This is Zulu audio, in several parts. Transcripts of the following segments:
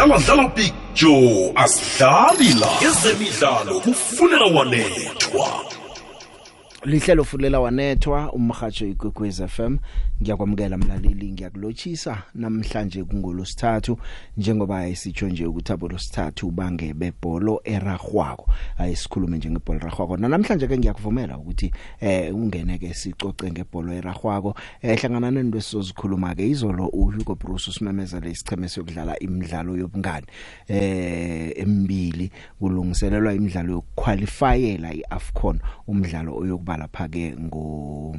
dlala dlala picture asidlali la. Ezemidlalo kufuneka wanethwa lihlelo fulela wanethwa umhajo igwegwez FM ngiyakwamukela mlaleli ngiyakulochisa namhlanje kungolosithathu njengoba isitsho nje ukuthi abolosithathu bange bebholo eragwako ayisikhulume nje ngebhola eragwako namhlanje ke ngiyakuvumela ukuthi eh ungene ke sicoce ngebhola eragwako ehlangana nento esizozikhuluma ke izolo uHugo Bruce usimemezele isicheme sokudlala imidlalo yobungani eh emibili kulungiselelwa imidlalo yokuqualifyela iAfcon umdlalo oyokuba lapha ke ngo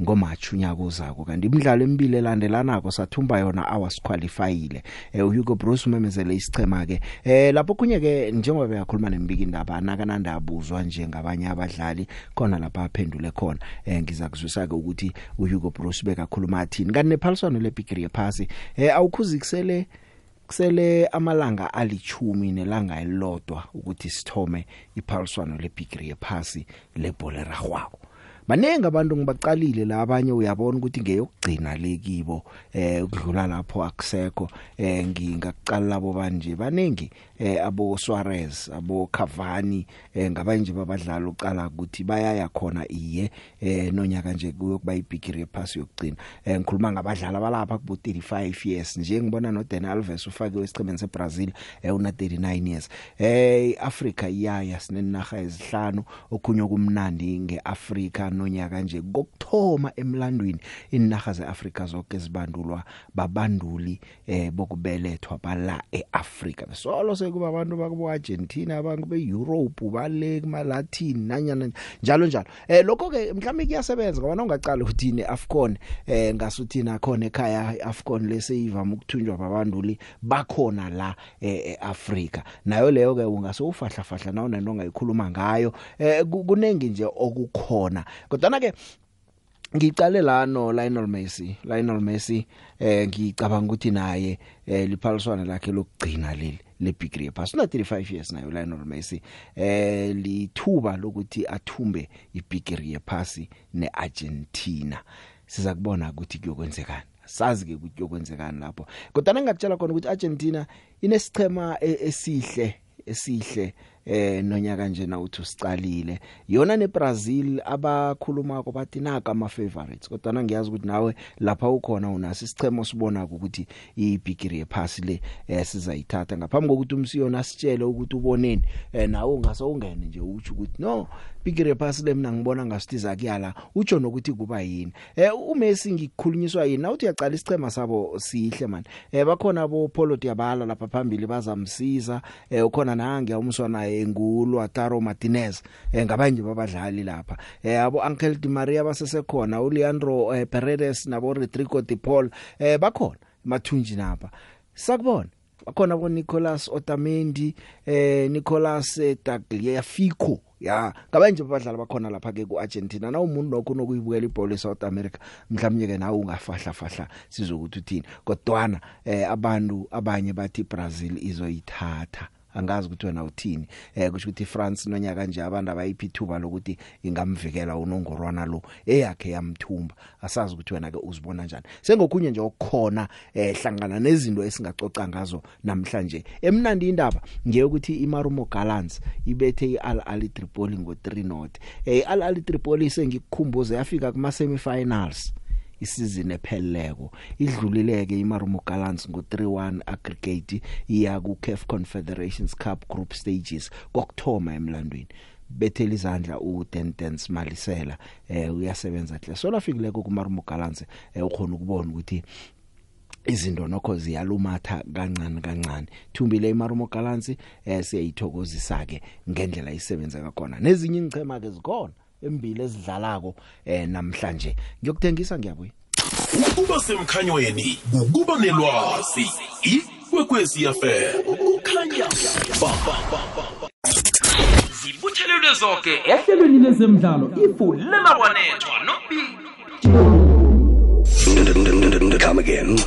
ngoMarch unyaka ozako kanti imidlalo emibili elandelanako sathumba yona awasiqualifyile eh uHugo Bruce umemezele isichema ke eh lapho kunye ke njengoba beyakhuluma nembiki indaba anakananda abuzwa nje ngabanye abadlali khona lapha aphendule khona. Eh ngizakuzwisa ke ukuthi uHugo Bruce bekakhuluma athini kanti nephaliswano leBigri yephasi eh awukhuzikisele kusele amalanga alichumi nelanga elilodwa ukuthi sithome iphaliswano leBigri yephasi lebhola ragwako Manengi abantu ngibaqalile la abanye uyabona ukuthi ngeyokugcina lekibo eh ukudlula lapho akusekho eh ngingaqala labo banje. Banengi eh abo Suarez abo Cavani eh ngabanye babadlala uqala ukuthi bayaya khona iye eh nonyaka nje kuyokuba ibigiri yephasi yokugcina. Eh ngikhuluma ngabadlali abalapha kubo 35 years nje ngibona no Dani Alves ufakiwe esiqhemeni seBrazil eh una 39 years. Eh Africa iyaya sinenaga ezihlanu okhunye kumnandi ngeAfrica nonyaka nje kokuthoma emlandweni inaga zeAfrica zonke zibandulwa babanduli eh bokubelethwa bala eAfrica besolo sekuba abantu bakubo Argentina abantu beEurope bale kuma Latin nanyana njalo njalo. Eh lokho ke mhlawumbe kuyasebenza ngoba ungaqala ukuthi ne Afcon eh ngasuthi nakhona ekhaya iAfcon leseyivama ukuthunjwa babanduli bakhona la eAfrica nayo leyo ke ungase ufahla fahla nawo nento ongayikhuluma ngayo. Eh kunengi nje okukhona kodwa ke ngicale la no Lionel Messi. Lionel Messi eh ngicabanga ukuthi naye eh liphaliswana lakhe lokugcina leli lebigri yephasi una 35 years nayo Lionel Messi. Eh lithuba lokuthi athumbe ibigri yephasi neArgentina. Siza kubona ukuthi kuyokwenzekani. Sazi ke ukuthi kuyokwenzekani lapho. Kodwa ngingakutshela khona ukuthi Argentina inesichema esihle esihle eh nonyaka nje na uthi usicalile yona neBrazil abakhuluma ko bathi naka ama favorites kodwa ngiyazi ukuthi nawe lapha ukhona unaso isichemo sibona ukuthi ibigiri yephasi le eh sizayithatha ngaphambi kokuthi umsiyona sitshele ukuthi uboneni eh nawe ungase ungene nje uthi ukuthi no bigiri yephasi le mina ngibona ngasithiza kuyala utsho nokuthi kuba yini. Eh uMessi ngikukhulunyiswa yini? Nawuthi uyaqala isichema sabo sihle man eh bakhona abo Paulo Dybala lapha phambili bazamsiza. Eh ukhona nange umswana engulwa Taro Martinez eh ngabanye babadlali lapha. Eh abo Angel Di Maria basesekhona uLeandro eh, Paredes nabo Rodrigo De Paul eh bakhona mathunji napha sakubona bakhona bo Nicolas Otamendi eh Nicolas eh, Tagliafico ya. Ngabanje babadlali bakhona lapha ke kuArgentina. Na umuntu lokho nokuyibukela ibhola eSouth America mhlawumnye ke nawe ungafahla fahla sizokuthi uthini? Kodwana eh abantu abanye bathi Brazil izoyithatha. Angazi ukuthi wena uthini. Eh kusho ukuthi France nonyaka nje abantu abayiphi ithuba lokuthi ingamvikela unongorwana lo eyakhe yamthumba. Asazi ukuthi wena ke uzibona kanjani sengokunye nje okukhona eh hlangana nezinto esingacoca ngazo namhlanje. Emnandi indaba ngiye ukuthi iMarumo Gallants ibethe iAl Ahly Tripoli ngo3 not eh iAl Ahly Tripoli sengikukhumbuze yafika kuma semifinals isizini epheleleko. Idlulileke iMarumo Gallants ngo3-1 aggregate iya ku CAF Confederations Cup group stages kokthoma emlandweni. Bethela izandla uDentens Malisela eh uyasebenza hle so lafikileko kuMarumo Gallants eh ukhona ukubona ukuthi izinto nokho ziyalumatha kancane kancane. Thumbile iMarumo Gallants eh siyayithokozisa ke ngendlela isebenza ngakhona nezinye ingchema ke zikhona. Embili ezidlalako eh namhlanje. Ngiyokuthengisa ngiyabuya. Ukuba semkhanyweni ukuba nelwazi. Ikwekwezi FM ukukhanya ba zibuthelelwe zonke ehlelweni lezemidlalo ifulela wanethwa nobili. Come again.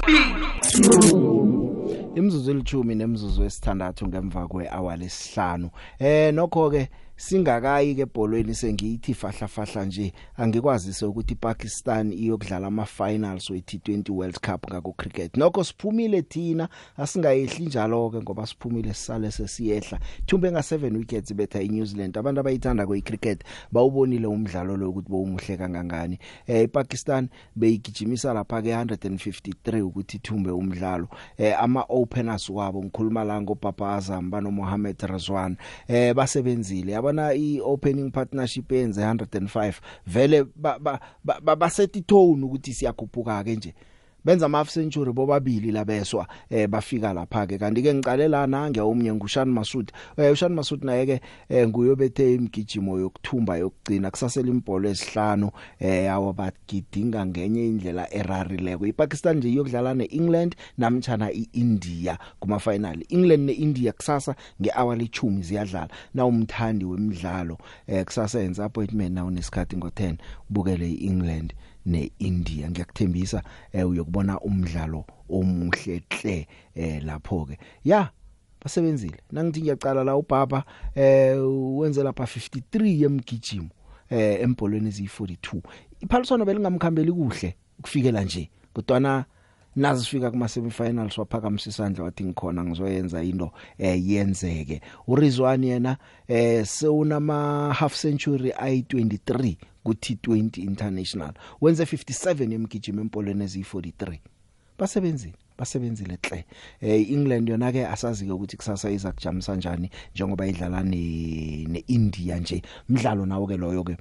Imzuzu elithumi nemzuzu esithandathu ngemva kwehour lesihlanu. Eh nokho ke singakayi ke ebholweni sengiyithi fahla fahla nje angikwazise ukuthi iPakistan iyokudlala ama finals we T20 World Cup ngako cricket nokho siphumile thina asingayehli njalo ke ngoba siphumile sisale sesiyehla. Thumbe nga 7 wickets betha iNew Zealand. Abantu abayithanda kwe cricket bawubonile umdlalo lo ukuthi bowumuhle kangangani. Eh iPakistan beyigijimisa lapha ke 153 ukuthi thumbe umdlalo. Eh ama openers wabo ngikhuluma la ngopapa Azam bano Mohamed Razwan. Eh basebenzile. Yabona iopening partnership yenze 105 vele basethi tone ukuthi siyakhuphuka ke nje. Benza ama half century bobabili labeswa eh bafika lapha ke kanti ke ngicalela na ngiyawumnye ngushan Masud eh ushan Masud naye ke eh, nguyobethe imgijimo yokuthumba yokugcina kusasela impolo ezihlanu eh yawo bagidinga ngenye indlela erarileko. iPakistan nje iyokudlala neEngland namtjana iIndia kuma final England neIndia kusasa ngehour le10 ziyadlala. Na umthandi wemidlalo eh kusasa yenza appointment na unesikhathi ngo10 ubukele iEngland. neIndia. Ngiyakuthembisa eh uyokubona umdlalo omuhle hle eh lapho ke ya basebenzile. Nangithi ngiyaqala la ubaba eh wenze lapha 53 yemgijimo eh embolweni eziyi42 iphaliswano belingamkhambeli kuhle ukufikela nje kodwana nazifika kuma semifinals waphakamisa isandla wathi ngikhona ngizoyenza into eh yenzeke. uRizwani yena eh seunama half century ayi23 ku T20 International wenze 57 emgijimo empolweni eziyi43 basebenzile basebenzile hle eh England yona ke asazi ke ukuthi kusasa iza kujamisa kanjani njengoba idlala ne neIndia nje. Umdlalo nawo ke loyo ke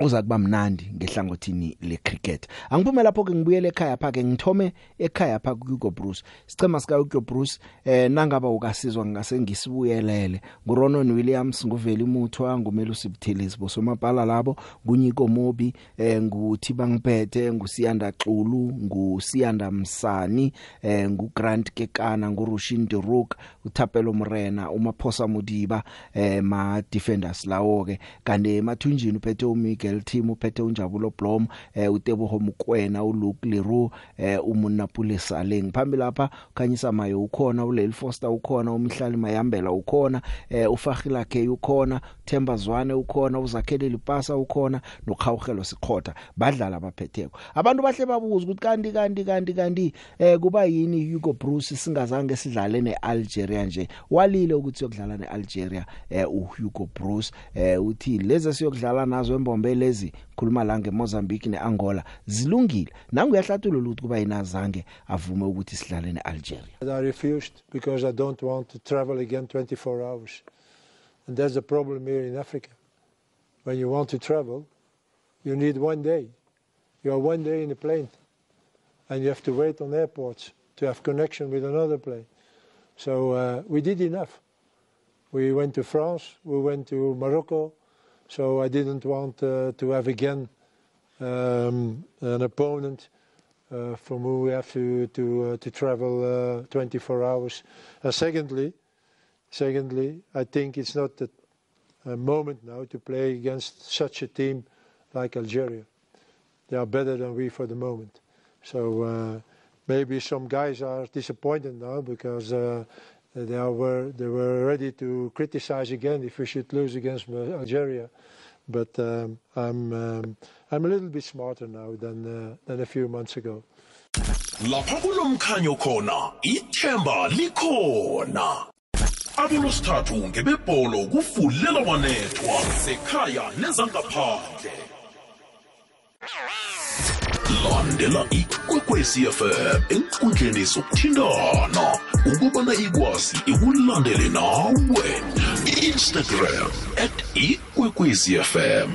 uza kuba mnandi ngehlangothini le cricket angiphume lapho ke ngibuyele ekhaya pha ke ngithome ekhaya pha ku Hugo Bruce. Sicema sika Hugo Bruce eh nangaba ukasizwa ngase ngisibuyelele. nguRonon Williams nguveli muthwa ngumelo sibuthelisi bosomapala labo kunyiko mobi eh nguthi bangiphethe ngusiyanda Xulu ngusiyanda Msani eh nguGrant Kekana ngurushin Deruk uthapelo Mrena umaphosa Mudiba eh ma defenders lawo ke kanti emathunjini uphethe umike Miguel Team uphethe unjabulo Blom eh uTeboho Mokwena uLuke Leroux eh uMunapule Sale ngiphambili lapha khanyisa mayo ukhona uLel Foster ukhona umhlali mayambela ukhona eh ufahila K ukhona Themba Zwane ukhona uzakhele Lipasa ukhona nokhawuhelo siqhotha badlala abaphetheko. Abantu bahle babuza ukuthi kanti kanti kanti kanti eh kuba yini Hugo Bruce singazange sidlale neAlgeria nje? Walile ukuthi yokudlala neAlgeria eh uHugo Bruce eh uthi lezi siyokudlala nazo embombe lezi khuluma la ngeMozambique neAngola zilungile. Nangu uyahlathulula ukuthi kuba inazange avume ukuthi sidlale neAlgeria. I refused because I don't want to travel again 24 hours. And that's the problem here in Africa. When you want to travel you need one day. You are one day in a plane. And you have to wait on airports to have connection with another plane. So uh, we did enough. We went to France we went to Morocco I didn't want uh, to have again um, an opponent uh, from whom we have to to uh, travel 24 hours. secondly, secondly, I think it's not the moment now to play against such a team like Algeria. They are better than we for the moment. So maybe some guys are disappointed now because they were they were ready to criticize again if we should lose against Algeria. But um, I'm um, I'm a little bit smarter now than uh, than a few months ago. lapha kulomkhanyo khona ithemba likhona abolosithathu ngebebholo kufulela wanethwa sekhaya nezangaphandle landela ikwekwezi fm enkundleni zokuthintana ukubana ikwazi ikulandele nawe. Instagram at ikwekwezi fm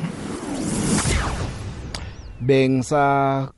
bengisa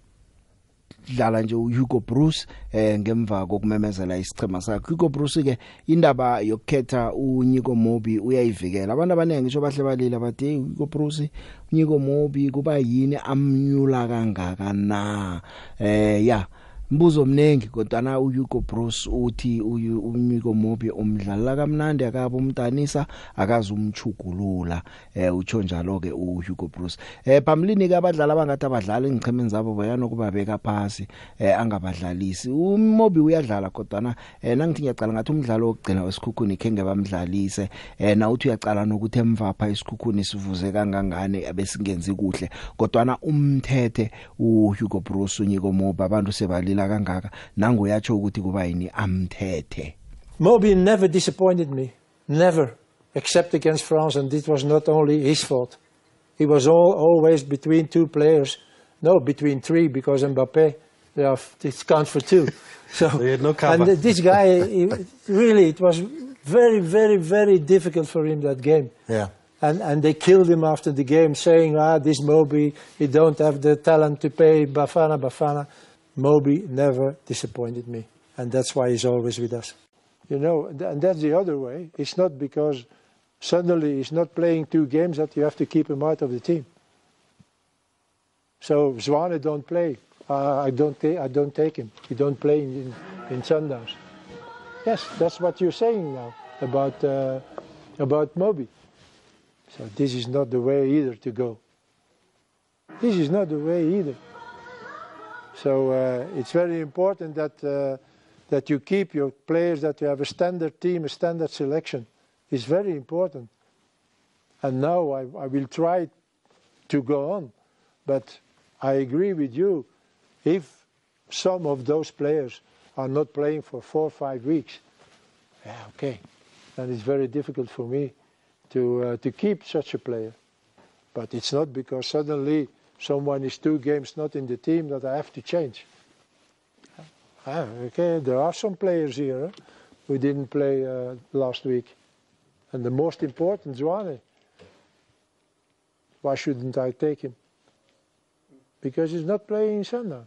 dlala nje uHugo Bruce eh ngemva kokumemezela isichema sakhe. Hugo Bruce ke indaba yokukhetha uNyiko Mobi uyayivikela. Abantu abanenge ngisho bahle balile bathi Hugo Bruce uNyiko Mobi kuba yini? Amnyula kangaka na? Eh ya. Mbuzo omnengi kodwa na uHugo Bruce uthi umiko mobi umdlala kamnandi akabo umdanisa akazi umchugulula eh utsho njalo ke uHugo Bruce. Eh phamlini ke abadlali abangathi abadlali ngichemeni zabo bayana kubabeka phasi eh angabadlalisi. Umobi uyadlala kodwa na eh nangithi ngiyacala ngathi umdlalo wokugcina wesikhukhuni kenge bamdlalise. Eh na uthi uyacala nokuthi emvapha isikhukhuni sivuze kangangane abesingenzi kuhle. Kodwa na umthethe uHugo Bruce unyiko mobi abantu sebalila kangaka nangu yatsho ukuthi kuba yini amthethe Moby never disappointed me, never, except against France, and it was not only his fault. He was all, always between two players, no, between three, because Mbappe, they are, it counts for two. So, They had no cover. And this guy, he, really, it was very, very, very difficult for him that game. Yeah. And, and they killed him after the game, saying, ah, this Moby, he don't have the talent to pay Bafana, Bafana. Moby never disappointed me, and that's why he's always with us. You know, and that's the other way. It's not because suddenly he's not playing two games that you have to keep him out of the team. So Zwane don't play. Uh, I don't ta- I don't take him. He don't play in, in, in Sundowns. Yes, that's what you're saying now about uh, about Moby. So this is not the way either to go. This is not the way either. So uh, it's very important that uh, that you keep your players, that you have a standard team, a standard selection. It's very important. And now I, I will try to go on, but I agree with you. If some of those players are not playing for four or five weeks, yeah, okay, then it's very difficult for me to uh, to keep such a player. But it's not because suddenly someone is two games not in the team that I have to change. Ah, okay, there are some players here huh, who didn't play uh, last week. And the most important, Zwane. Why shouldn't I take him? Because he's not playing in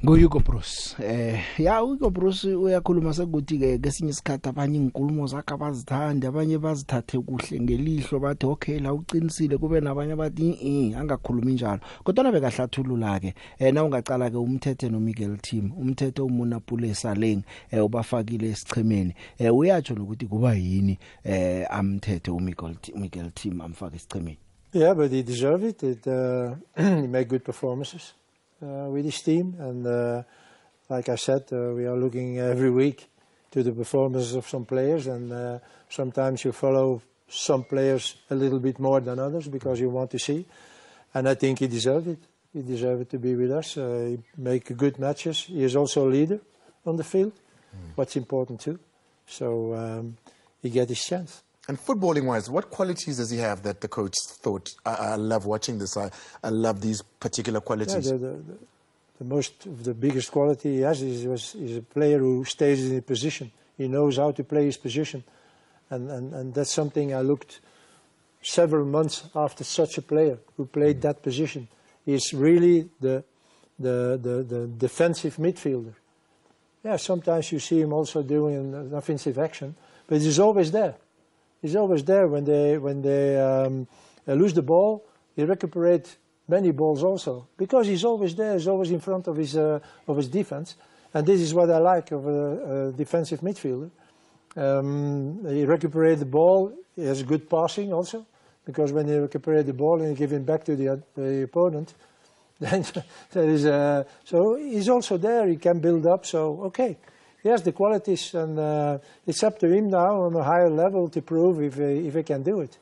Sundowns. nguYugo Bruce eh ya uYugo Bruce uyakhuluma sekuthi ke kesinye isikhathi abanye inkulumo zakhe abazithandi abanye bazithathe kuhle ngelihlo bathi okay la uqinisile kube nabanye bathi eh angakhulumi njalo kodwa nabe kahlathulula ke eh na ungaqala ke umthethe no Miguel Team umthetho umunapule saleng eh ubafakile esichemeni eh uyatsho nokuthi kuba yini eh amthethe uMiguel Miguel Team amfaka esichemeni Yeah, but he deserved it. it uh, he made good performances uh, with his team. And uh, like I said, uh, we are looking every week to the performances of some players. And uh, sometimes you follow some players a little bit more than others because you want to see. And I think he deserved it. He deserved to be with us. Uh, he make good matches. He is also a leader on the field, what's important too. So um, he get his chance. And footballing wise, what qualities does he have that the coach thought, I, I love watching this, I, I love these particular Yeah, qualities? the, the, the- the most, the biggest quality he has is, was, is a player who stays in a position. He knows how to play his position. And, and, and that's something I looked several months after such a player who played that position. He's really the, the, the, the defensive midfielder. Yeah, sometimes you see him also doing an offensive action, but he's always there. He's always there when they when they um, uh, lose the ball. He recuperates many balls also because he's always there. He's always in front of his uh, of his defense, and this is what I like of a, a defensive midfielder. Um, he recuperates the ball. He has good passing also because when he recuperates the ball and he give it back to the, the opponent, then there is a, so he's also there. He can build up. So okay, he has the qualities, and uh, it's up to him now on a higher level to prove if he, if he can do it.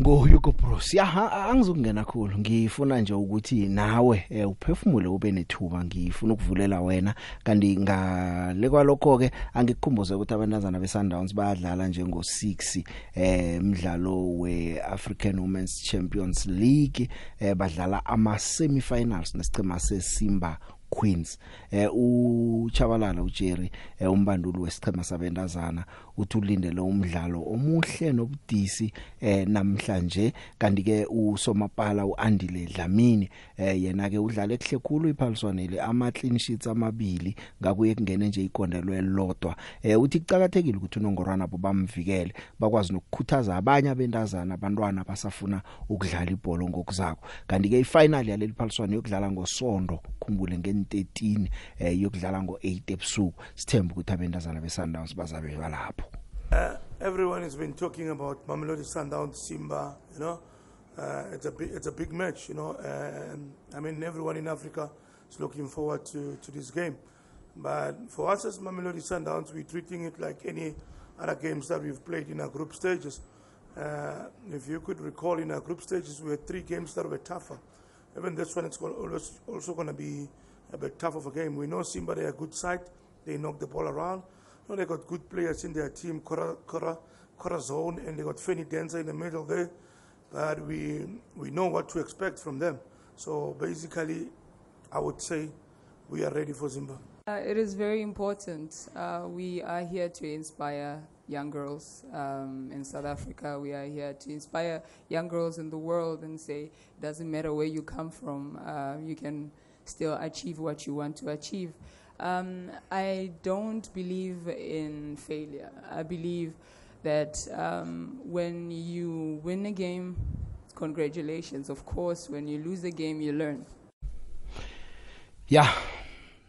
ngoHugo Bruce ya ha- angizokungena kakhulu. Ngifuna nje ukuthi nawe eh, uphefumule ube nethuba. Ngifuna ukuvulela wena. Kanti ngale kwalokho ke angikukhumbuze ukuthi abantazana beSundowns bayadlala njengo 6 eh umdlalo weAfrican Women's Champions League eh badlala ama semifinals nesicema seSimba Queens. Eh uchabalala uJerry eh, umbanduli wesichema sabendazana uthi ulindele umdlalo omuhle nobudisi eh namhlanje. Kanti ke usomapala uAndile Dlamini eh yena ke udlala ekhle khulu iphaliswanele ama clean sheets amabili ngakuye kungene nje igondelwe lodwa eh uthi kucakathekile ukuthi unongorwana abo bamvikele bakwazi nokukhuthaza abanye abendazana abantwana basafuna ukudlala ibhola ngokuzakho kanti ke ifinal yaleli phaliswano yokudlala ngosonto khumbule nge13 eh yokudlala ngo8 ebusuku. Sithemba ukuthi abendazana beSundowns bazabe balapho. Uh, everyone has been talking about Mamelodi Sundowns, Simba. You know, uh, it's a big, it's a big match. You know, and I mean everyone in Africa is looking forward to, to this game. But for us as Mamelodi Sundowns, we're treating it like any other games that we've played in our group stages. Uh, if you could recall, in our group stages, we had three games that were tougher. Even this one, it's also going to be a bit tough of a game. We know Simba, they're a good side. They knock the ball around. You know, they got good players in their team, Cora, Cora, Corazon, and they got Fenny Dancer in the middle there. But we, we know what to expect from them. So basically, I would say we are ready for Simba. Uh, it is very important. Uh, we are here to inspire young girls um, in South Africa. We are here to inspire young girls in the world and say, it doesn't matter where you come from, uh, you can still achieve what you want to achieve. Um, I don't believe in failure. I believe that um, when you win a game, congratulations. Of course, when you lose a game, you learn. ya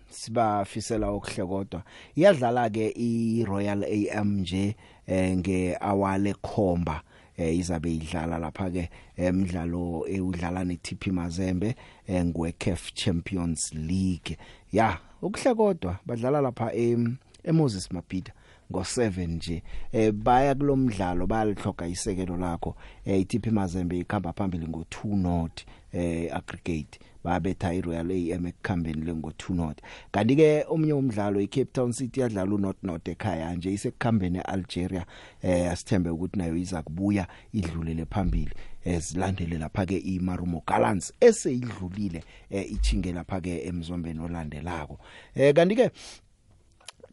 sibafisela okuhle kodwa iyadlala ke iRoyal AM nje eh ngeawale khomba eh izabe idlala lapha ke emidlalo eudlala neTP Mazembe eh ngweCAF Champions League ya okuhle kodwa badlala lapha em eMoses Mapita ngo7 nje. Eh baya kulomdlalo bayalihloga isekelo lakho. Eh iTP Mazembe ikhamba phambili ngo2 not eh aggregate. Babetha iRoyal AM ekukhambeni lengo 2 not kanti ke omnye umdlalo iCape Town City yadlala uNot Not ekhaya nje isekukhambeni eAlgeria. Eh asithembe ukuthi nayo iza kubuya idlulele phambili. Ezilandele lapha ke iMarumo Gallants eseyidlulile eh ichinge lapha ke emzombeni olandelako. Eh kanti ke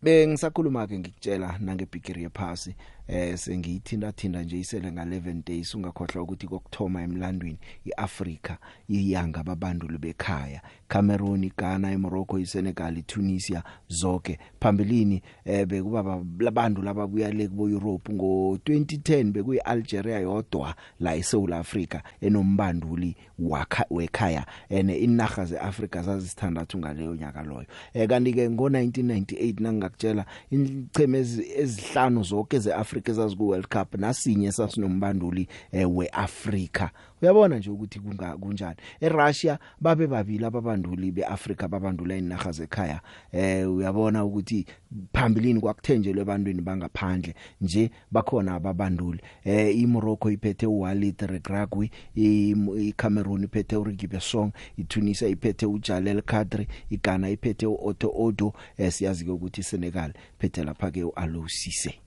bengisakhuluma ke ngikutshela nangebigiri yephasi eh sengiyithinta thinta nje isele nga 11 days ungakhohlwa ukuthi kokthoma emlandweni iAfrica iyanga ababanduli bekhaya. Cameroon Ghana eMorocco iSenegal iTunisia zonke phambilini eh bekuba labantu lababuya le kubo Europe ngo 2010 bekuyi Algeria yodwa la eSouth Africa enombanduli wakha wekhaya. Ene inaga zeAfrica zazisithandathu ngaleyo nyaka loyo. Eh kanti ke ngo 1998 nangakutshela icheme ezihlanu zonke zeAfrica ezazi ku World Cup nasinye sasinombanduli eh, weAfrica uyabona nje ukuthi kunga kunjani? eRussia babe babili ababanduli beAfrica babandula inaga zekhaya. Eh uyabona ukuthi phambilini kwakuthenjelwe ebantwini bangaphandle nje bakhona ababanduli. Eh iMorocco iphethe uWalid Regragui iCameroon iphethe uRicky Besong iTunisia iphethe uJalel Kadri iGhana iphethe uOtto Odo eh siyazi ukuthi iSenegal phethe lapha ke uAlou Cisse.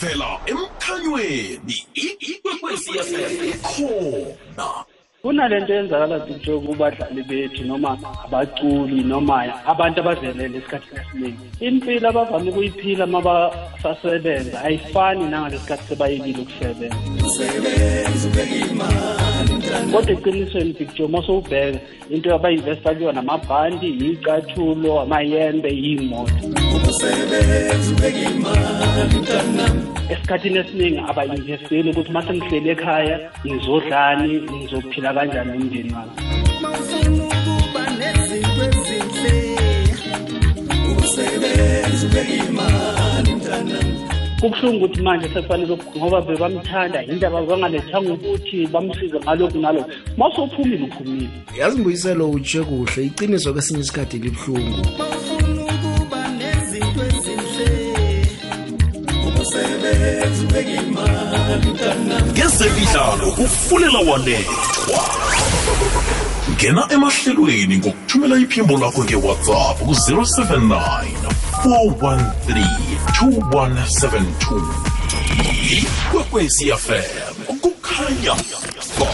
Vela emkhanyweni ikwekwezi FM khona kunalento eyenzakala picture kubadlali bethu noma abaculi noma abantu abazelele esikhathini esiningi. Impilo abavame ukuyiphila uma basasebenza ayifani nangalesikhathi sebayekile ukusebenza. Kodwa eqinisweni picture uma sowubheka into abayinvesta kuyona amabhandi iy'cathulo amayembe iy'moto. Esikhathini esiningi abayinvesteli ukuthi uma sengihleli ekhaya ngizodlani ngizophila kanjani nomndeni wami kubuhlungu ukuthi manje sekufanele ngoba bebamthanda indaba bangalethanga ukuthi bamsize ngalokhu nalokhu. Uma sowuphumile uphumile. Yazi mbuyiselo utshe kuhle. Iqiniso kwesinye isikhathi libhlungu ngezemidlalo kufunela wanethwa ngena emahlelweni ngokuthumela iphimbo lakho ngewhatsapp ku-079 413 2172 ikwekwezi fm kukhanya. Ba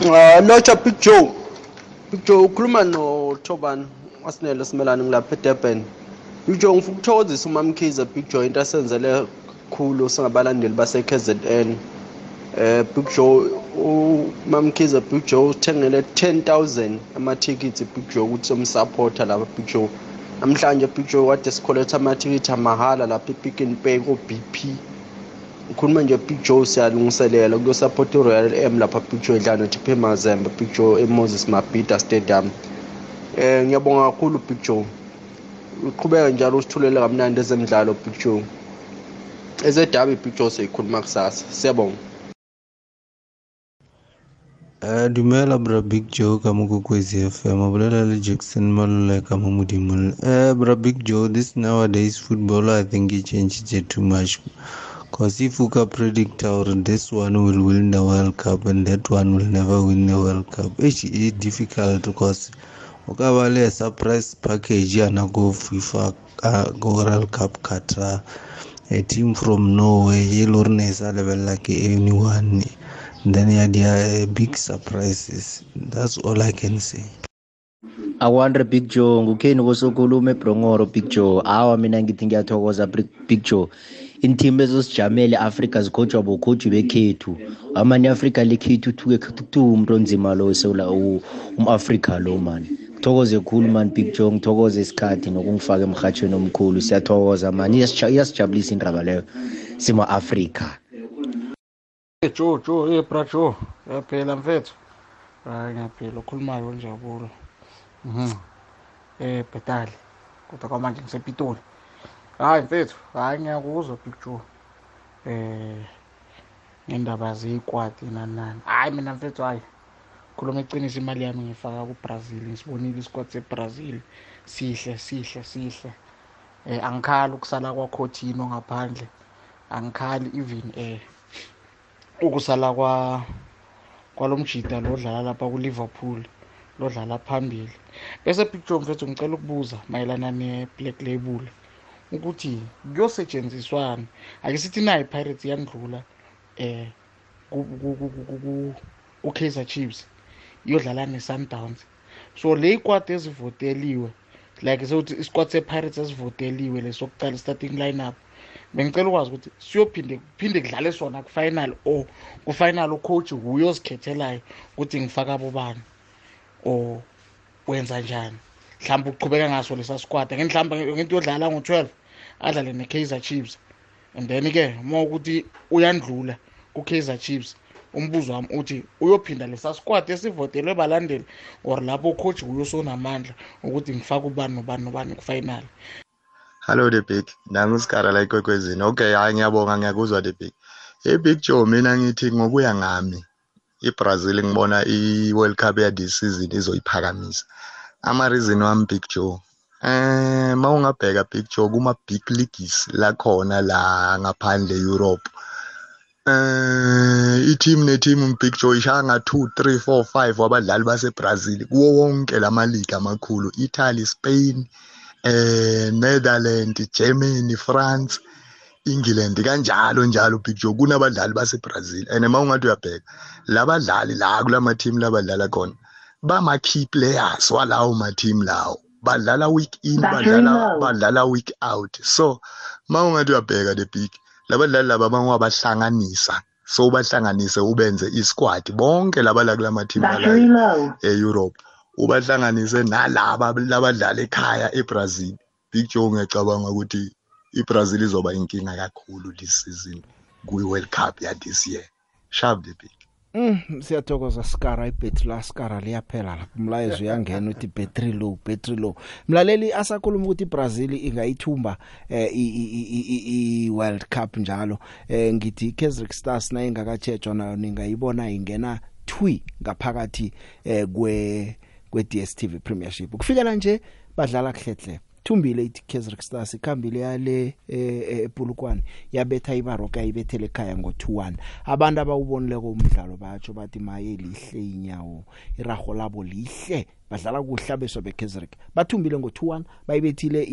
Uh, Locha Big Joe. Big Joe ukhuluma no Thoban wasinelo simelane ngilapha eDurban. Big Joe ngifuna ukuthokozisa umamkhize Big Joe into asenzele khulu singabalandeli base KZN eh Big Joe umamkhize Big Joe uthengele 10000 amathikithi Big Joe ukuthi somsupporter lapha Big Joe. Namhlanje Big Joe wade sikholetha amathikithi amahhala lapha ePick n Pay ko BP ukhuluma nje Big Joe siyalungiselela kuyosupport iRoyal M lapha Big Joe edlala noTP Mazembe Big Joe eMoses Mabhida Stadium. Eh ngiyabonga kakhulu Big Joe. Uqhubeka njalo usithulela kamnandi ezemidlalo Big Joe. Ezedabi Big Joe siyikhuluma kusasa siyabonga. Eh dumela bra Big Joe ka mo Kokwezi FM o bolela le Jackson Maluleka mo modimong eh bra Big Joe this nowadays football I think it changed it too much. Because if you can predict or this one will win the World Cup and that one will never win the World Cup it's e difficult because o ka ba le surprise package yana go FIFA uh, go World Cup Qatar. A team from Norway e le gore ne e sa lebelela ke anyone then yeah, there are big surprises that's all i can say akwandre big joe ngukheni kosokulume ebrongoro big joe awa mina ngithi ngiyathokoza big joe iinteam ezosijamele afrika zikhotshwa bokhotshi bekhethu amanye afrika lekhethu thuke umuntu onzima lo sewula um-afrika lo mani ngithokoze khulu mani big joe ngithokoze isikhathi nokungifaka emrhatshweni omkhulu siyathokoza mani iyasijabulisa indaba leyo sima-afrika Joe, Joe, hey bra Joe. Yaphela mfethu. Hayi ngiyaphila ukhulumayo njabulo. Mhm. Eh Bhetali. Kodwa kwamanje ngisepitoli. Hayi mfethu, hayi ngiyakuzwa Big Joe. Eh ngendaba zeyikwati nani nani. Hayi mina mfethu hayi. Khuluma iqiniso imali yami ngifaka kuBrazil. Ngisibonile isquad seBrazil. Sihle, sihle, sihle. Eh angikhali ukusala kwa Coutinho ngaphandle. Angikhali even eh ukusala kwa kwalomjida lo odlala lapha ku-liverpool lodlala phambili bese picture mfethu ngicela ukubuza mayelana ne-black label ukuthi kuyosetshenziswana ake sithi nayo i-pirates yandlula eh ku-kaizer chiefs iyodlala ne-sundowns. So le ikwadi ezivoteliwe like sewuthi isquad se-pirates ezivoteliwe lesokucala i-starting line up bengicela ukwazi ukuthi siyophinde kuphinde kudlale sona ku-final or ku-final ucoach uyozikhethelayo ukuthi ngifaka abobani or wenza njani. Mhlawumbe uqhubeka ngaso lesa squad ake mhlawumbe ngento yodlala ngo-12 adlale ne-kaizer chiefs. And then-ke uma ukuthi uyandlula ku-kaizer chiefs umbuzo wami uthi uyophinda lesa squad esivotelwe balandeli or lapho ucoach uyosonamandla ukuthi ngifake ubani nobani nobani ku-final? Hello the big. Nami usikara la ikwekwezini okay hayi ngiyabonga ngiyakuzwa the big. Hey big joe mina ngithi ngokuya ngami iBrazil ngibona iWorld Cup ya this season izoyiphakamisa. Ama reason wami big joe eh mawungabheka big joe kuma big leagues la khona la ngaphandle Europe eh i-team ne-team big joe ishaya nga 2 3 4 5 wabadlali baseBrazil kuwo wonke lama league amakhulu. Italy Spain eh Netherlands Germany France England kanjalo njalo big joe kunabadlali baseBrazil. And mawungathi uyabheka labadlali la kulama team labadlala khona bama key players walawo ma team lawo. Badlala week in badlala badlala week out. So mawungathi uyabheka the big labadlali laba bangwabahlanganisa so bahlanganise ubenze isquad. Bonke laba la kulama team e-Europe ubahlanganise nalaba labadlala ekhaya eBrazil. Big Joe ngiyacabanga ukuthi iBrazil izoba inkinga kakhulu this season kwi-World Cup ya this year. Sharp the big Mm siyathokoza Skara ibhetri la Skara liyaphela lapha umlayezo uyangena uthi battery low battery low mlaleli asakhuluma ukuthi iBrazil ingayithumba eh i World Cup njalo. Eh ngithi Kaizer Stars na ingakatshejwa nayo ningayibona ingena twi ngaphakathi eh kwe kwe DStv Premiership. Kufikela nje badlala kuhlehle thumbile ithi Kaizer Stars ikhambile yale ePulukwane yabetha ibaroka ibethele ekhaya ngo2-1 abantu abawubonileko umdlalo batsho bathi maye lihle inyawo irago labo lihle badlala kuhle abeswa beKaizer bathumbile ngo2-1 bayibethile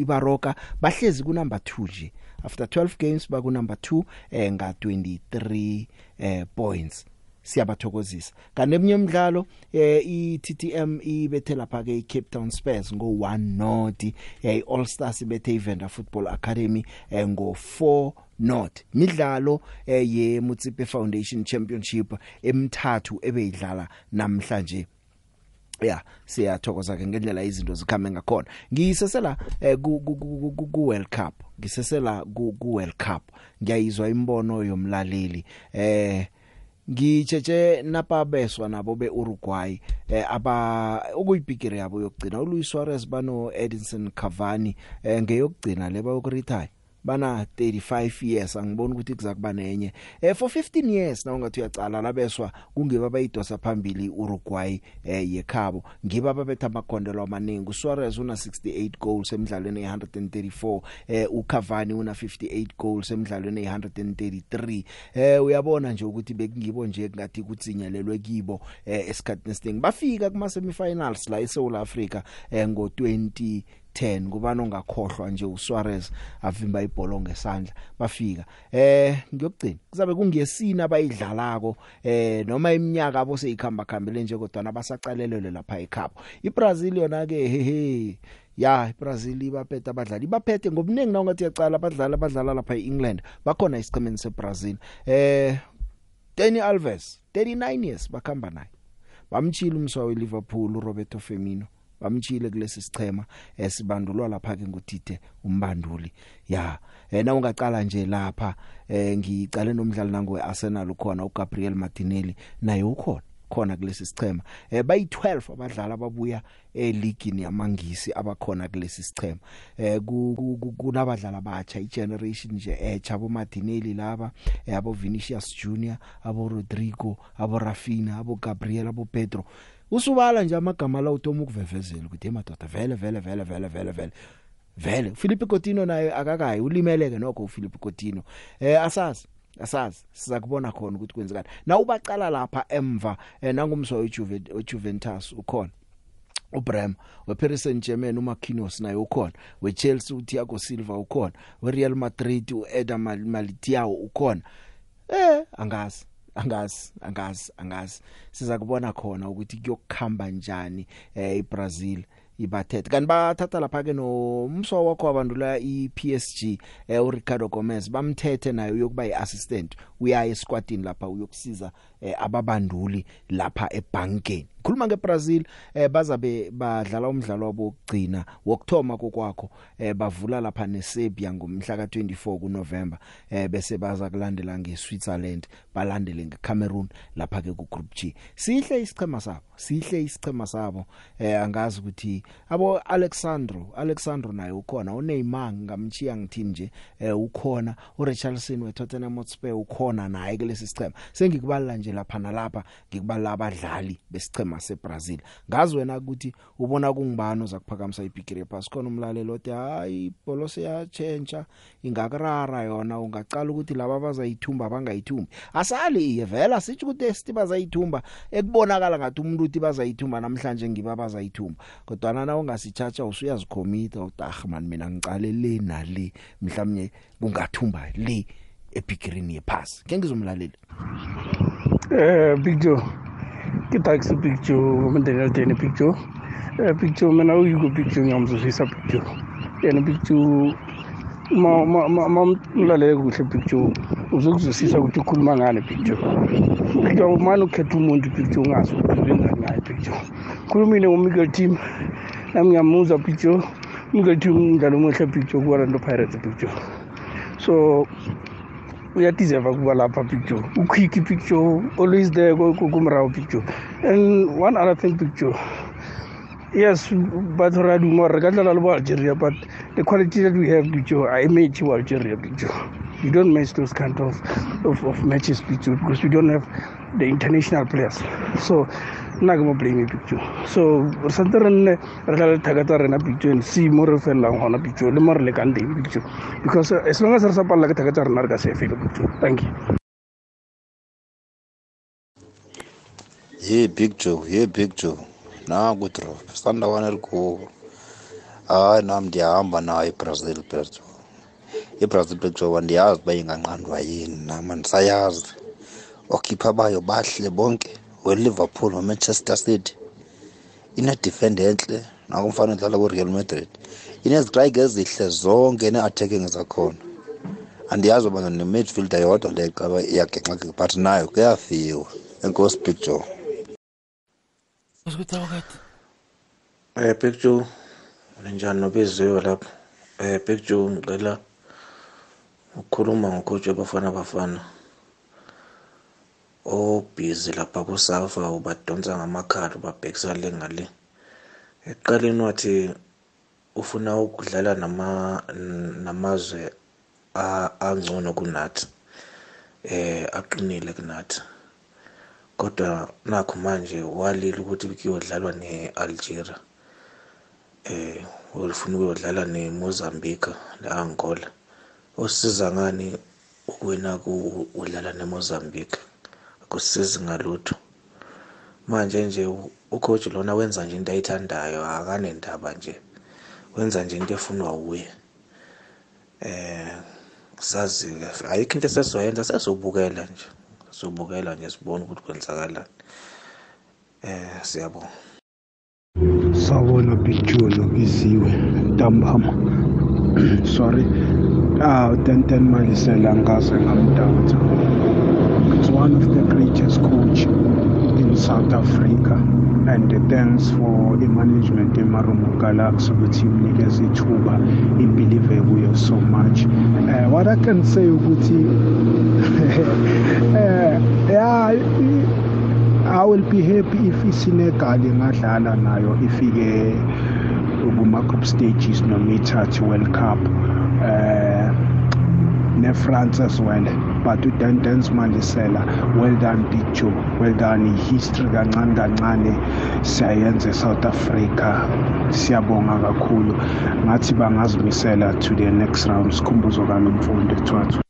ibaroka bahlezi ku number 2 nje. After 12 games baku number 2 eh nga 23 eh points. Siyabathokozisa kanti eminye imidlalo eh iTTM ibethe lapha ke iCape Town Spurs ngo 1 not eh All Stars ibethe iVenda Football Academy eh, ngo 4 not midlalo eh, ye Mutsipe Foundation Championship emthathu ebeyidlala namhlanje. Ya siyathokoza ke ngendlela izinto zikhambe ngakhona. Ngisesela eh, ku, ku, ku, ku, ku World Cup. Ngisesela ku, ku World Cup. Ngiyayizwa imbono yomlaleli eh ngitsheje napabeswa nabo beUruguay eh aba ukuyibhigiri yabo yokugcina uLuis Suarez bano Edinson Cavani eh ngeyokugcina leba yokuretire bana 35 years angiboni ukuthi kuzakuba nenye. Eh for 15 years na ungathi uyacala labeswa kungiba bayidosa phambili uRuguay eh yekhabo. Ngiba babetha amakondelo amaningi. uSuarez una 68 goals emidlalweni e134 eh uCavani una 58 goals emidlalweni e133 eh uyabona nje ukuthi bekungibo nje ngathi kutsinyelelwe kibo eh esikhatini esiningi bafika kuma semifinals la eSouth Africa eh ngo 20 10 kubani ongakhohlwa nje uSuarez avimba ibhola ngesandla bafika. Eh ngiyokugcina kuzabe kungesina abayidlalako eh noma iminyaka abo seyikhamba khambele nje kodwa nabasacalelele lapha ekhapho iBrazil yona ke hehe ya iBrazil ibaphethe abadlali ibaphethe ngobuningi na ungathi yacala abadlali abadlala lapha eEngland bakhona isiqhemeni seBrazil. Eh Dani Alves 39 years bakhamba naye bamchila umswa weLiverpool uRoberto Firmino. Bamtshile kulesi sichema esibandulwa lapha ke ngutite umbanduli. Ya ena ungaqala nje lapha eh ngicale nomdlali nango weArsenal ukhona uGabriel Martinelli naye ukhona khona kulesi sichema eh bayi 12 abadlali ababuya eligini yamangisi abakhona kulesi sichema eh kunabadlali abatsha igeneration nje echa abo Martinelli laba eh, abo Vinicius Junior abo Rodrigo abo Rafinha abo Gabriel abo Pedro usubala nje amagama la uthoma ukuvevezela ukuthi emadoda vele vele vele vele vele vele vele. Philip Coutinho naye akakayi ulimeleke nokho uPhilip Coutinho eh asazi asazi siza kubona khona ukuthi kwenzekani. Na ubaqala lapha emva eh, nangumso weJuventus ukhona? uBrem weParis Saint-Germain uMarquinhos naye ukhona? weChelsea uThiago Silva ukhona? weReal Madrid uEder Militao ukhona? Eh angazi. Angazi angazi angazi. Siza kubona khona ukuthi kuyokukhamba njani eh iBrazil ibathethe. Kanti bathatha lapha ke nomswa wakho abantu la iPSG eh uRicardo Gomez bamthethe naye uyokuba yiassistant uyaya esquadini lapha uyokusiza eh, ababanduli lapha ebankeni khuluma ngeBrazil eh, bazabe badlala umdlalo wabo wokugcina wokthoma kokwakho eh, bavula lapha neSerbia ngomhla ka24 kuNovember eh, bese baza kulandela ngeSwitzerland balandele ngeCameroon lapha ke ku group G. Sihle isichema sabo sihle isichema sabo. Eh, angazi ukuthi abo Alexandro Alexandro naye ukhona uNeymar ngamchiya ngithini nje eh, ukhona. uRicharlison weTottenham Hotspur ukhona. Naye kulesi sichema sengikubalala nje lapha nalapha ngikubalala abadlali besichema seBrazil. Ngazi wena ukuthi ubona kungibani ozakuphakamisa ibigiri pass khona umlalelo othi hayi ibholo siyachenja ingakurara yona ungacala ukuthi laba bazayithumba bangayithumbi. Asali iye vela sithi ukuthi esithi bazayithumba. Ekubonakala ngathi umuntu uthi bazayithumba namhlanje ngiba bazayithumba. Kodwa na ungasichacha usuyazikhomita utah man mina ngicale le na le mhlawumnye kungathumba le. Ebigirini yepass ke ngizomlalela. Eh joe. Ke taxi tene big joe. Eh joe mina uyiko joe ngiyamzuzisa joe. Yena joe ma ma ma mlalele kuhle joe. Uzokuzwisisa ukuthi ukhuluma ngani big joe? Manje ukhetha umuntu joe ungazi ukuthi wenzani ngaye big joe. Khulumile ngomikel team nami ngiyamuzwa big joe. Umikel team umdlalo omuhle big joe kuorlando pirates joe. So uyadeserva kuba lapha picture. Uquick picture always there kumrawo picture. And one other thing picture. Yes batho ra duma re ka dlala le bo algeria but the quality that we have picture i match with algeria picture. You don't match those kind of, of, of matches picture because we don't have the international players. So nna ke mo blame picture so re santse re nne re tla le thaka tsa rena picture and see mo re felelang gona picture le mo re lekang teng picture because uh, as long as re sa palela ke thaka tsa rena re ka se fele picture thank you ye big joe ye big joe naku drop sandawana likulu hayi nam ndiyahamba nayo ibrazil petro ibrazil petro ndiyazi uba inganqandwa yini. Nam andisayazi okhipha bayo bahle bonke. We-liverpool no-manchester city. Ine-defend enhle nakumfana odlala ku-real madrid. Inezitrayike ezihle zonke nee-attacking zakhona. Andiyazi uba ne-midfielder yodwa le caba iyagexa but nayo kuyafiwa. Enkosi big joe. Eh Big Joe ninjani nobiziwe lapho eh Big Joe ngicela ukukhuluma ngocoach wabafana bafana. Obhizi lapha kusafa ubadonsa ngamakhala ubabhekisa le ngale. Ekuqaleni wathi ufuna ukudlala nama namazwe angcono kunathi eh aqinile kunathi. Kodwa nakho manje walila ukuthi kuyodlalwa ne-Algeria eh ufuna ukuyodlala ne-Mozambique ne-Angola osisiza ngani ukuwina udlala ne-Mozambique? Akusisizi ngalutho. Manje nje ucoach lona wenza nje into ayithandayo akanendaba nje. Wenza nje into efunwa uye eh sazi ayikho into esesizoyenza sesizobukela nje. Sobukela nje sibone ukuthi kwenzakalani. Eh siyabonga. Sawubona big joe nobiziwe ntambama. sorry. Ah tenten malisela ngase ngamdawutha it's one of the greatest coach in south africa. And thanks for i-management emarumo galaxy ukuthi imnikeze ithuba imbelieve kuyo so much. Uh, what i can say ukuthi uh, yeah i- I will be happy if iSenegal ingadlala nayo ifike kuma group stages noma ithathe World Cup. Eh ne France as well. But uDantens Malisela well done Big Joe well done history. Kancane kancane. Siyayenza eSouth Africa. Siyabonga kakhulu. Ngathi bangazimisela to the next round sikhumbuzo kanomfundo ethwathu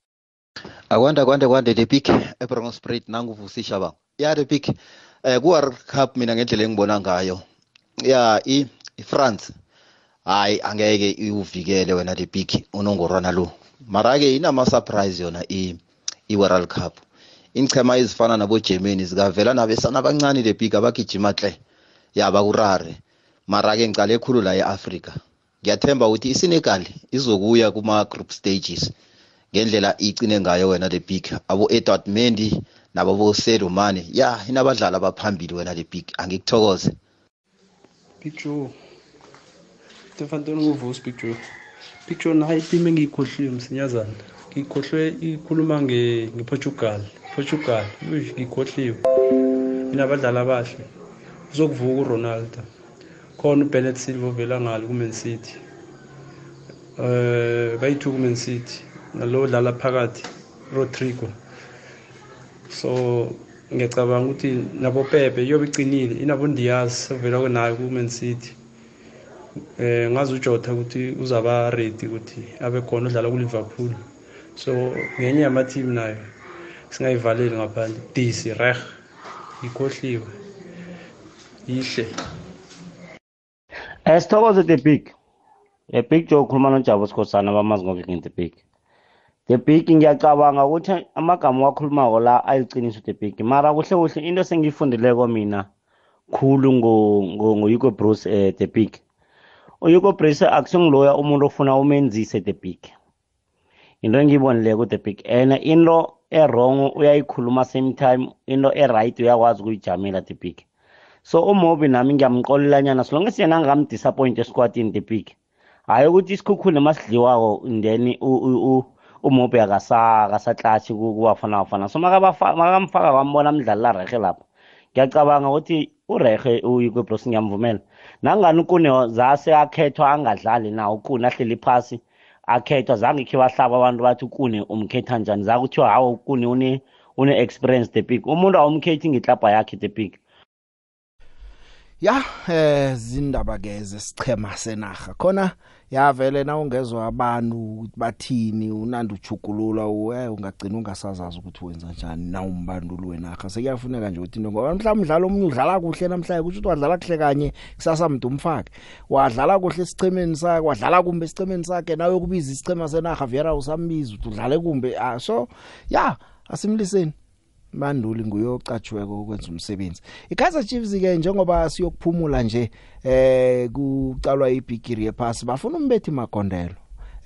akwande kwande kwande the big ebrongo spirit nanguvusisha ba. Ya the big eh ku World Cup mina ngendlela engibona ngayo. Ya i France. Hayi angeke iuvikele wena the big unongorwana lo. Mara ke inama surprise yona i i World Cup. Ingchema ezifana nabo Germany zikavela nabesana abancane the big abagijima hle ya bakurare. Mara ke ngicale ekhulu la eAfrica ngiyathemba ukuthi iSenegal izokuya kuma group stages ngendlela icine ngayo wena the big. Abo Edward Mendy nabo bo Sadio Mane. Ya inabadlali abaphambili wena the big. Angikuthokoze. Big Joe. Stefan Joe. Big Joe nayi ipime ngiyikhohliwe msinyazana. Ngikhohlwe ikhuluma nge ngePortugal. Portugal. Ngikhohliwe. Inabadlali abahle. Uzokuvuka uRonaldo. Khona uBernard Silva ovela ngalo kuMan City. Eh bayithu kuMan City. Nalo dlala phakathi Rodrigo. So ngiyacabanga ukuthi nabo Pepe iyobe icinile inabo Diaz ovela nayo kuMan City. Eh ngazi uJota ukuthi uzaba ready ukuthi abe khona udlala kuLiverpool so ngenye yama team nayo singayivaleli ngaphandle DC reg ikhohliwe ihle Esithokoze the big. The big Joe ukhuluma noJabu Sikhosana bamazi ngoke nge the big. The big ngiyacabanga ukuthi amagama wakhulumako la ayiqiniso the big. Mara kuhle kuhle into sengiyifundileko mina khulu ngo ngo ngoYuko Bruce eh the big. uYuko Bruce akusingiloya umuntu ofuna umenzise the big. Into engiyibonileko the big. And into e-wrong uyayikhuluma same time into e-right uyakwazi ukuyijamela the big. so umobi nami ngiyamxolelanyana so long as yena angamdisappoint esquadini the big hayi ukuthi isikhukhule masidliwako then u- u- u- umobi akasa akasatlatshi ku- kubafana bafana so makabafa- makamfaka kwambona mdlali la rehe lapho ngiyacabanga ukuthi urehe uyikwebros ngiyamvumela nangani ukune zase akhethwa angadlali na ukune ahleli phasi akhethwa zange khe bahlaba abantu bathi ukune umkhetha njani? Zakuthiwa hawa ukune une une experience the big. Umuntu awumkhethi ngitlabha yakhe the big. Ya eh zindaba ke zesichema senaga khona yavele na ungezwe abantu ukuthi bathini unandi uchugulula uwe ungagcina ungasazazi ukuthi wenza njani na umbanduli wenaga sekuyafuneka nje ukuthi ngoba mhlawumbe umdlalo omnye udlala kuhle namhlanje kusho ukuthi wadlala kuhle kanye kusasa mntu umfake. Wadlala kuhle esichemeni sakhe wadlala kumbe esichemeni sakhe nawe kubiza isichema senaga Viera usambiza ukuthi udlale kumbe ah so ya asimliseni. Manduli nguyocatshiweko ukwenza umsebenzi. iKaizer Chiefs ke njengoba siyokuphumula nje eh kucalwa ibigiri yephasi bafuna umbethi magondelo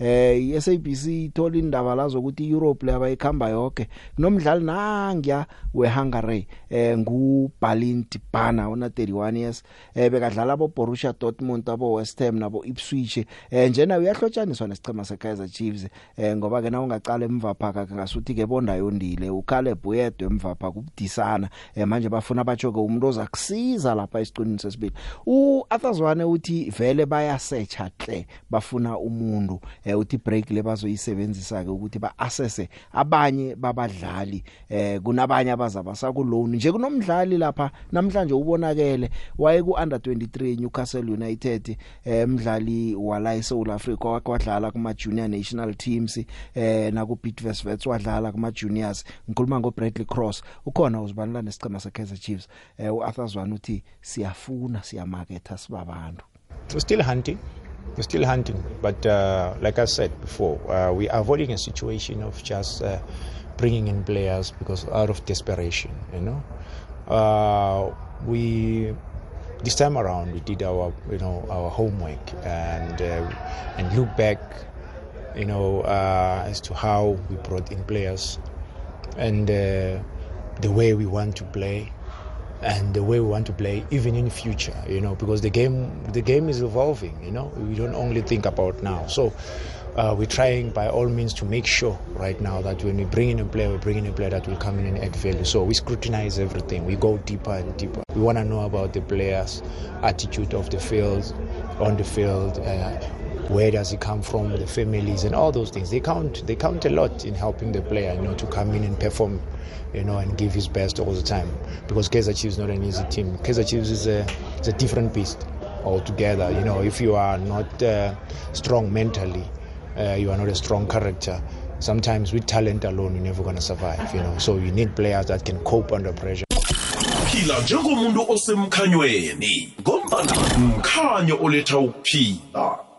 eh iSABC ithola indaba la zokuthi iEurope le abayikhamba yonke kunomdlali nangiya weHungary eh nguBalin Dibana ona 31 years eh bekadlala abo Borussia Dortmund abo West Ham nabo Ipswich eh njena uyahlotshaniswa nesicema seKaizer Chiefs eh ngoba ke na ungaqala emva phaka ngasuthi ke bonda yondile uCaleb uyedwe emva phaka ubudisana eh manje bafuna bajoke umuntu ozakusiza lapha esiqinini sesibili. uAthazwane uthi vele baya search hle bafuna umuntu eh uthi break lebazoyisebenzisa ke ukuthi baassesse abanye babadlali eh kunabanye abazaba sakuloan nje kunomdlali lapha namhlanje ubonakele waye ku under 23 Newcastle United eh mdlali wala eSouth Africa wakwadlala kuma junior national teams eh na ku Bidvest wadlala kuma juniors ngikhuluma ngo Bradley Cross. Ukhona uzibalula nesicema seKaizer Chiefs. Eh uArthur Zwane uthi siyafuna siyamaketha sibabantu. We're still hunting. We're still hunting, but uh, like I said before, uh, we are avoiding a situation of just uh, bringing in players because out of desperation. You know, uh, we this time around we did our you know our homework and uh, and look back, you know, uh, as to how we brought in players and the way we want to play and the way we want to play even in future you know because the game the game is evolving you know we don't only think about now. So uh, we're trying by all means to make sure right now that when we bring in a player we bring in a player that will come in and add value. So we scrutinize everything. We go deeper and deeper. We want to know about the players attitude of the field on the field uh, where does he come from the families and all those things. They count they count a lot in helping the player you know to come in and perform you know and give his best all the time. Because Kaizer Chiefs is not an easy team. Kaizer Chiefs is a it's a different beast altogether. You know if you are not uh, strong mentally uh, you are not a strong character. Sometimes with talent alone you're never going to survive you know. So you need players that can cope under pressure. Phila njengomuntu osemkhanyweni ngombana mkhanyo oletha ukuphila.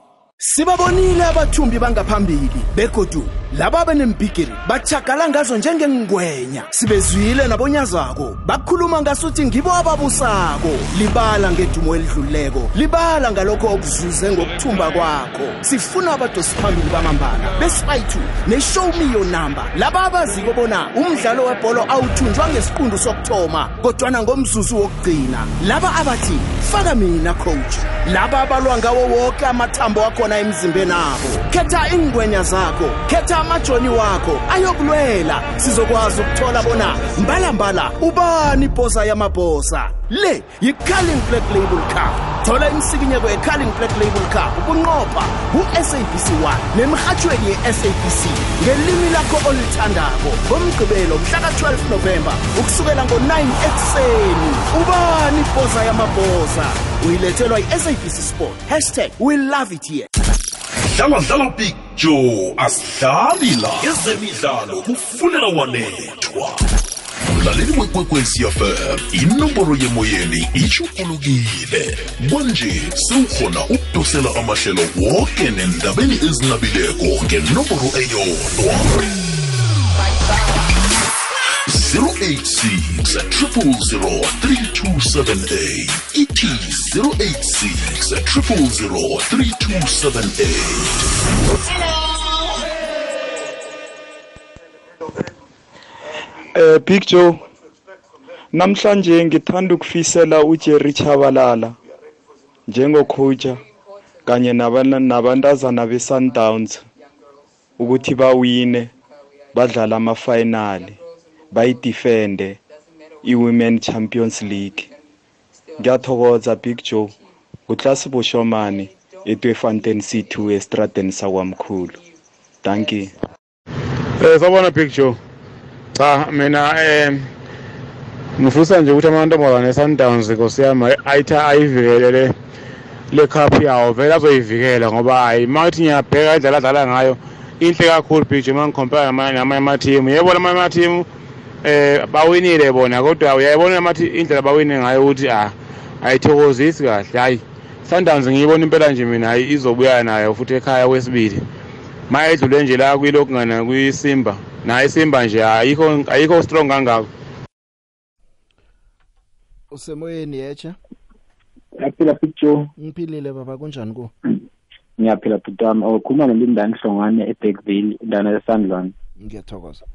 Sibabonile abathumbi bangaphambili begodu laba benembigiri bachagala ngazo njengengwenya. Sibezwile nabonyazako bakhuluma ngasuthi ngibo ababusako. Libala ngedumo elidluleko libala ngalokho okuzuze ngokuthumba kwakho. Sifuna abadosi phambili bamambala besifayithu ne-show me your number. Laba abaziko bona umdlalo webholo awuthunjwa ngesiqundu sokuthoma kodwana ngomzuzu wokugcina. Laba abathi faka mina coach. Laba abalwa ngawo woke amathambo akhona emzimbeni abo khetha ingwenya zakho khetha amajoni wakho ayokulwela. Sizokwazi ukuthola bona mbalambala ubani ibhosa yamabhosa le yi-carling black label cup. Thola imsikinyeko ye-carling black label cup ubunqopha u-sabc 1 nemirhatshweni ye-sabc ngelimi lakho olithandako. Ngomgqibelo mhlaka-12 novemba ukusukela ngo-9 ekuseni. Ubani ibhosa yamabhosa uyilethelwa yi-sabc sport. Hashtag we love it here. Dlala big joe asidlali la ezemidlalo kufunela wanethwa. Mlaleli wekwekwezi fm inomboro yemoyeni ishukulukile kwanje sewukhona ukudosela amahlelo woke nendabeni ezinabileko ngenomboro eyodwa. 086 000 3278 ithi 086 000 3278 Eh Big Joe namhlanje ngithanda ukufisela uJerry Chabalala njengocoacha kanye nabantazana beSundowns ukuthi bawine badlala ama-final. Bayidefende i-Women Champions League. Ngiyathokoza Big Joe. Uklasi boshomani etwefontein C2 estradeni sakwamkhulu. Thank you. Eh sawubona Big Joe. Cha mina eh ngifisa nje ukuthi amantombazane eSundowns nkosiyami ayitha ayivikelele le cup yawo. Vele azoyivikela ngoba hayi mathi ngiyabheka indlela adlala ngayo inhle kakhulu Big Joe mangicompare namanye namanye ama-team. Yebo lamanye ama-team eh bawinile bona kodwa uyayibona amathi indlela bawine ngayo ukuthi ah ayithokozisi kahle hayi. Sundowns ngiyibona impela nje mina hayi izobuya nayo futhi ekhaya kwesibili. Maye edlule nje la kuyilokhu ngana kuyisimba naye isimba nje ayikho ayikho strong kangako. Usemoyeni yecha yaphila picture ngiphilile baba kunjani ku? Ngiyaphila bhuti wami ukhuluma nolindani hlongane eBackville indana yaSandlwane ngiyathokoza.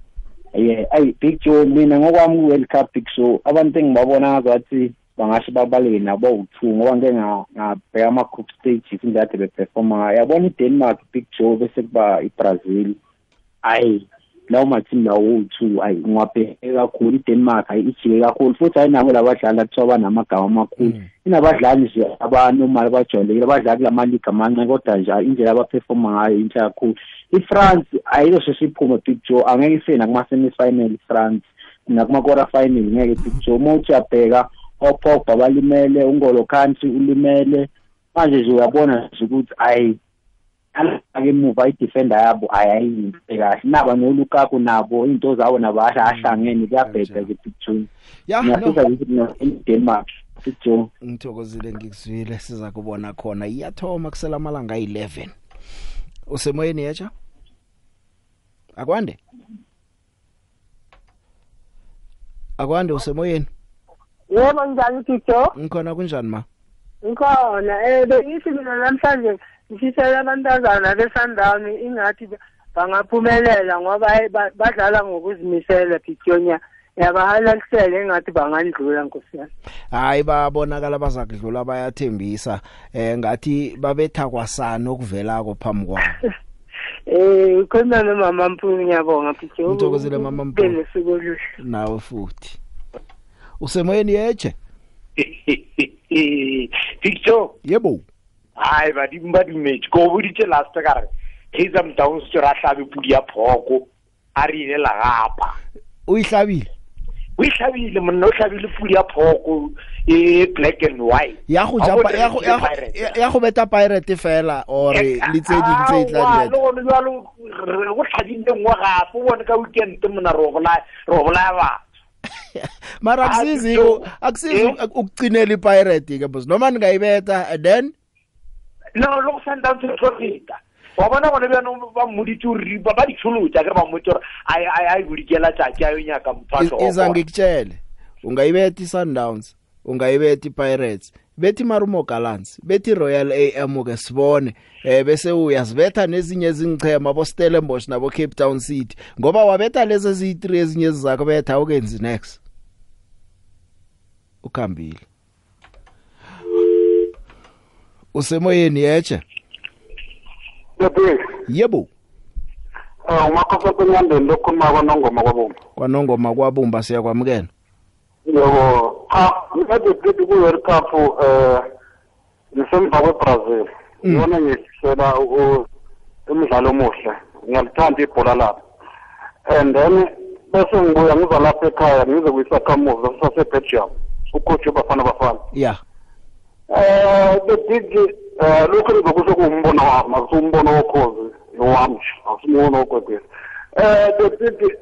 Yeah ayi picture mina ngokwami ku-world cup picture abantu engibabona ngazathi bangasho babaleke nabo u-two ngoba ngike ngabheka ama-group stages indlela kade beperforma. Ngayo yabona i-denmark picture bese kuba i-brazil. Ayi. Lawo mathimu lawo u-two ayi ngiwabheke kakhulu i-denmark ayi ijike kakhulu futhi hayi nabo labadlali kuthiwa banamagama amakhulu. Inabadlali nje abanomali bajwayelekile abadlali kulama league amancane kodwa nje indlela abaperforma ngayo inhle kakhulu. I-france ayizosheshe iphume big joe angeke ifike nakuma-semi final i-france nakuma-quarter final ngeke big joe. Uma uthi uyabheka opogba balimele ungolo country ulimele manje nje uyabona nje ukuthi ayi ake emuva i-defender yabo ayayinhle kahle. Naba nolukaku nabo into zabo nabo ahlangene kuyabheda ke picture ya ngiyafisa ukuthi in-denmark picture ngithokozile ngikuzwile siza kubona khona. Iyathoma kusela amalanga ayi-11 usemoyeni yecha akwande? Akwande usemoyeni? Yebo njani tito ngikhona kunjani ma? Ngikhona. Eh bengithi mina namhlanje ngifisela abantazana besundown ingathi bangaphumelela ngoba badlala ngokuzimisela pityonya yabahalalisele engathi bangandlula nkosiyami hayi babonakala bazakudlula bayathembisa. Eh ngathi babetha kwasana okuvelako phambi kwabo. Eh ukhuluma nomama Mpumi ngiyabonga pityo ngithokozile mama Mpumi nawe futhi. Usemoyeni yeje picture yebo. Hayi badimo ba dumetse. Ko boditse last ka re kaizer mdowns tse ra hlabe pudi ya phoko a re inela gapa o ihlabile o ihlabile monna o hlabile pudi ya phoko e black and white. Ya go japa ya go ya go beta pirate fela or le tse ding tse tla di le gone jalo go tlhadile ngwe gape bone ka weekend mona ro bolaya ro bolaya ba. Mara akusizi akusizi ukucinela ipirate ke boss noma ningayibeta and then no lo go sundowns profita wa bona bone bjano ba mmoditse ore ba ditšholotsa ke re ba mmotse gore a e bodikela tšatši a yo nyaka mophato iza ngikutshele ungayibeta i-sundowns ungayibeta i-pirates bethi marumo gallants bethi royal am ke sibone. Eh bese uyazibetha nezinye ezingichema bo Stellenbosch nabo Cape Town City ngoba wabetha lezi eziyi3 ezinye zizakho betha ukenzi next. Ukhambile. Usemoyeni yeche yebo. Eh umakhosa kwenyandeni lokhuluma kwanongoma kwabomba kwanongoma kwabumba siyakwamukela? Yebo. Cha ngade phethi ku World Cup eh ngisemva kweBrazil. Ngibona ngihlela umdlalo omuhle. Ngiyalithanda ibhola lapha and then bese ngibuya ngiza lapha ekhaya ngize kuyisakhamuzi sasebelgium ucoach bafana bafana. Ya. Eh the big eh lokho ngizokusho kuwumbono wami akusumbono wokhozi wami akusumbono wokwekwezi eh the big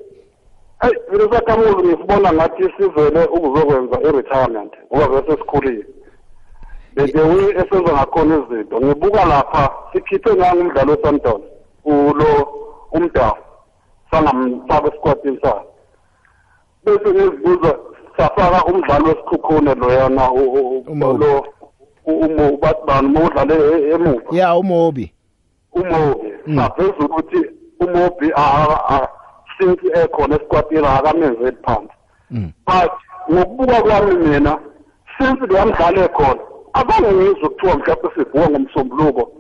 Hey, mina sakhamuzi ngisibona ngathi sizele ukuzokwenza i-retirement ngoba bese sikhulile. The way esenza ngakhona izinto ngibuka lapha sikhiphe ngangumdlalo weSundowns ulo umdawu sangamfaka esikwatini sakhe. Bese ngizibuza safaka umdlalo wesikhukhune loyana lo umo batbani modlale emuva. ya umobi umobi saveza ukuthi umobi since ekhona esikwatini akamenzeli phansi but ngokubuka kwami mina since leyamdlalo ekhona abange ngizwe kuthiwa mhlawumbe sivuka ngomsombuluko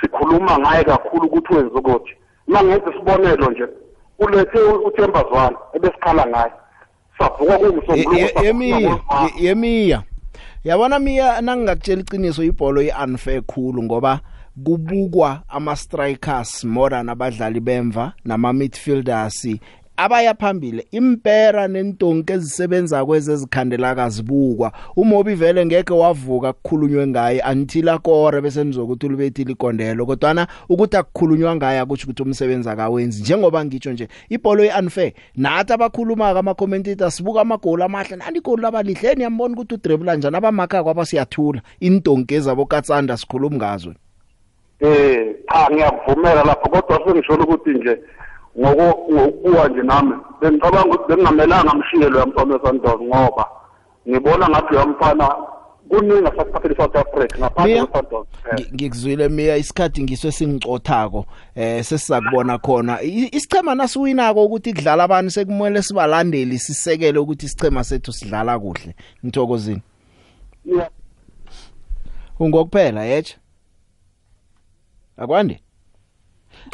sikhuluma ngaye kakhulu ukuthi wenze ukuthi uma ngenza isibonelo nje ulethe uthembazwana ebesikhala ngaye savuka kuwumsombuluko yemiya yemiya yabona miya nangingakutshela iqiniso ibhola i-unfair khulu ngoba kubukwa ama strikers more than abadlali bemva nama midfielders abaya phambili impera nentonke ezisebenza kwezezikhandela kazibukwa. Umobi vele ngeke wavuka kukhulunywe ngaye until akore bese nizokuthi ulibethi likondelo kodwana ukuthi akukhulunywa ngaye akuthi ukuthi umsebenzi akawenzi. Njengoba ngitsho nje ibhola eunfair nathi abakhuluma ama commentators sibuka amagoli amahle nani igoli labalihle niyambona ukuthi udribble njani abamakha kwaba siyathula. Intonke zabo katsanda sikhuluma ngazo. Eh cha ngiyavumela lapho kodwa sengisholo ukuthi nje ngokubuka nje nami bengicabanga ukuthi bengingamelanga mshiye lo yamfama eSundowns ngoba ngibona ngathi lo mfana kuningi asakuphathele South Africa ngaphandle kwe-Sundowns Ngi- ngikuzwile miya isikhathi ngiso singicothako eh sesizakubona khona. Isichema nasiwinako ukuthi kudlala abantu sekumele sibalandeli sisekele ukuthi isichema sethu sidlala kuhle. Ngithokozini Yeah. ungokuphela yeche akwande?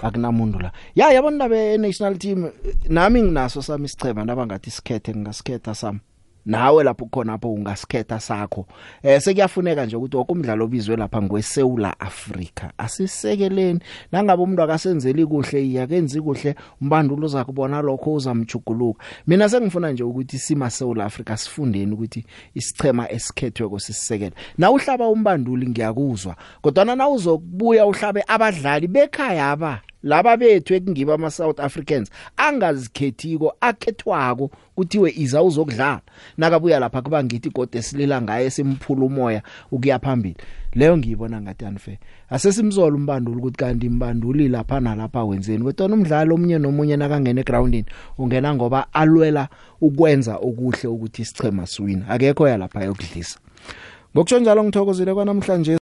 Akunamuntu la. Ya yabona nabe national team eh, nami nginaso sami isichema nabangathi sikhethe ngingasikhetha sami. Nawe lapho khona apho ungasikhetha sakho. Eh sekuyafuneka nje ukuthi okumdlalo obizwe lapha ngweSeula Africa asisekeleni. Nangabe umuntu akasenzeli kuhle iyakenzi kuhle umbandulo uzakubona lokho uzamjuguluka mina sengifuna nje ukuthi sima South Africa sifundeni ukuthi isichema esikhethwe kosisekele na uhlaba umbanduli ngiyakuzwa kodwa na uzokubuya uhlabe abadlali bekhaya aba? Laba bethu ekungiba ama South Africans angazikhethiko akhethwako kuthiwe iza uzokudlala. Nakabuya lapha kuba ngithi gode silila ngaye simphula umoya ukuya phambili. Leyo ngiyibona ngathi unfair asesimzola umbanduli ukuthi kanti imbanduli lapha nalapha wenzeni kodwa umdlalo omunye nomunye nakangena egroundini ungena ngoba alwela ukwenza okuhle ukuthi isichema siwina. Akekho yalapha yokudlisa. Ngokutsho njalo ngithokozile kwanamhlanje